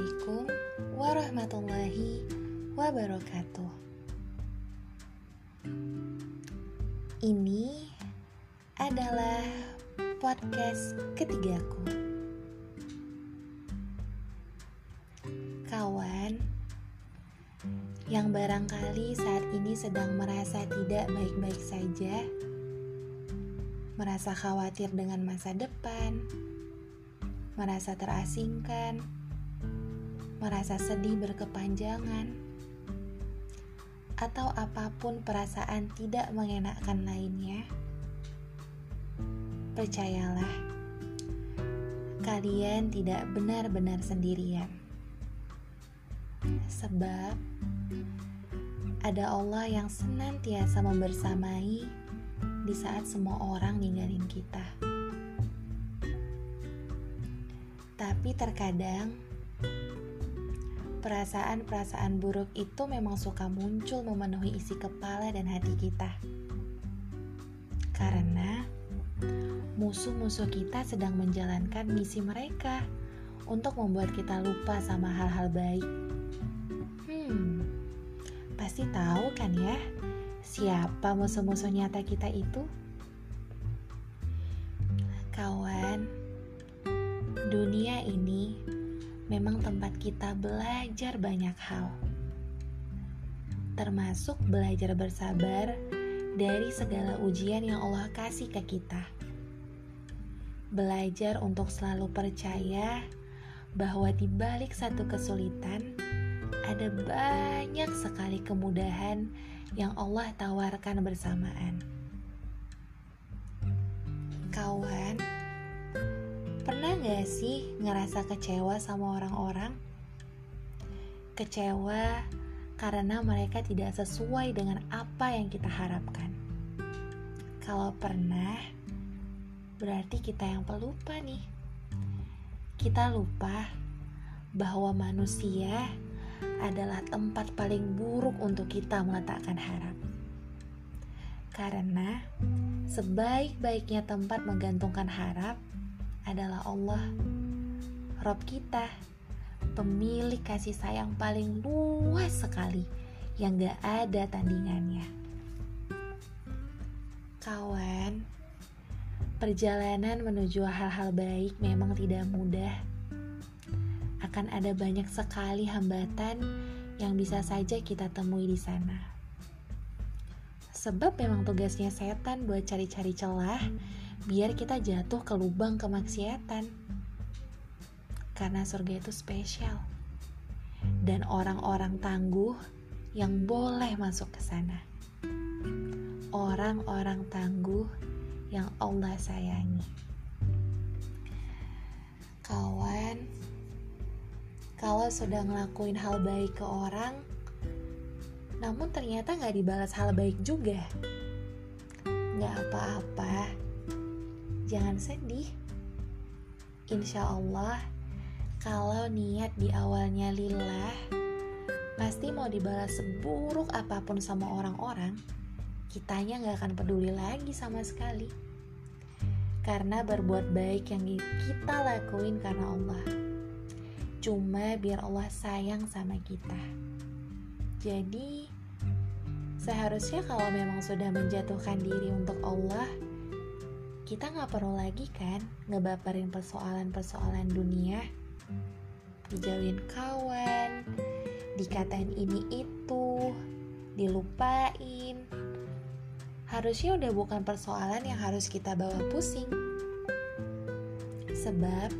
Assalamualaikum warahmatullahi wabarakatuh. Ini adalah podcast ketigaku. Kawan yang barangkali saat ini sedang merasa tidak baik-baik saja, merasa khawatir dengan masa depan, merasa terasingkan merasa sedih berkepanjangan atau apa pun perasaan tidak mengenakan lainnya, percayalah, kalian tidak benar-benar sendirian. Sebab ada Allah yang senantiasa membersamai di saat semua orang ninggalin kita. Tapi terkadang perasaan-perasaan buruk itu memang suka muncul memenuhi isi kepala dan hati kita. Karena musuh-musuh kita sedang menjalankan misi mereka untuk membuat kita lupa sama hal-hal baik. Hmm, pasti tahu kan ya siapa musuh-musuh nyata kita itu? Kawan, dunia ini memang tempat kita belajar banyak hal, termasuk belajar bersabar dari segala ujian yang Allah kasih ke kita. Belajar untuk selalu percaya bahwa di balik satu kesulitan ada banyak sekali kemudahan yang Allah tawarkan bersamaan. Gak sih ngerasa kecewa sama orang-orang? Kecewa karena mereka tidak sesuai dengan apa yang kita harapkan. Kalau pernah, berarti kita yang pelupa nih. Kita lupa bahwa manusia adalah tempat paling buruk untuk kita meletakkan harap. Karena sebaik-baiknya tempat menggantungkan harap adalah Allah, Rob kita, pemilik kasih sayang paling luas sekali yang gak ada tandingannya. Kawan, perjalanan menuju hal-hal baik memang tidak mudah. Akan ada banyak sekali hambatan yang bisa saja kita temui di sana. Sebab memang tugasnya setan buat cari-cari celah biar kita jatuh ke lubang kemaksiatan. Karena surga itu spesial. Dan orang-orang tangguh yang boleh masuk ke sana. Orang-orang tangguh yang Allah sayangi. Kawan, kalau sudah ngelakuin hal baik ke orang, namun ternyata nggak dibalas hal baik juga, nggak apa-apa jangan sedih. Insya Allah, kalau niat di awalnya lillah, pasti mau dibalas seburuk apa pun sama orang-orang, kitanya gak akan peduli lagi sama sekali. Karena berbuat baik yang kita lakuin karena Allah. Cuma biar Allah sayang sama kita. Jadi, seharusnya kalau memang sudah menjatuhkan diri untuk Allah, kita nggak perlu lagi kan ngebaperin persoalan-persoalan dunia. Dijauhin kawan dikatain ini itu dilupain. Harusnya udah bukan persoalan yang harus kita bawa pusing. Sebab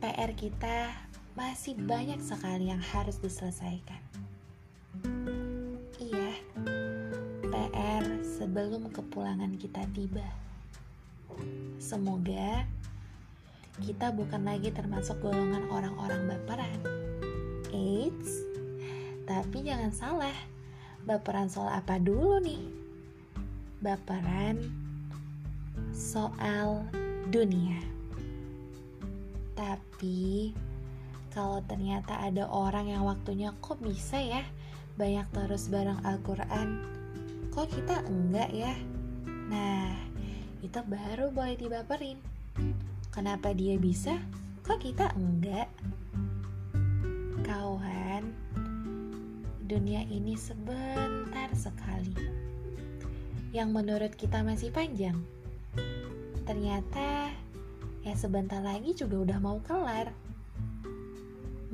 PR kita masih banyak sekali yang harus diselesaikan. Iya PR sebelum kepulangan kita tiba Semoga kita bukan lagi termasuk golongan orang-orang baperan. Eits, tapi jangan salah. Baperan soal apa dulu nih? Baperan soal dunia. Tapi kalau ternyata ada orang yang waktunya kok bisa ya banyak terus barang Al-Quran, kok kita enggak ya? Nah, kita baru boleh dibaperin. Kenapa dia bisa? Kok kita enggak? Kawan, dunia ini sebentar sekali. Yang menurut kita masih panjang. Ternyata ya sebentar lagi juga udah mau kelar.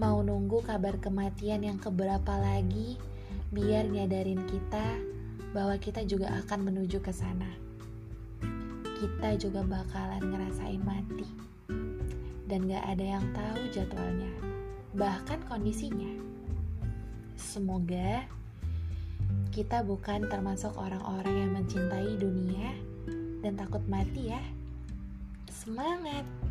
Mau nunggu kabar kematian yang keberapa lagi biar nyadarin kita bahwa kita juga akan menuju ke sana. Kita juga bakalan ngerasain mati. Dan gak ada yang tahu jadwalnya, bahkan kondisinya. Semoga kita bukan termasuk orang-orang yang mencintai dunia dan takut mati ya. Semangat!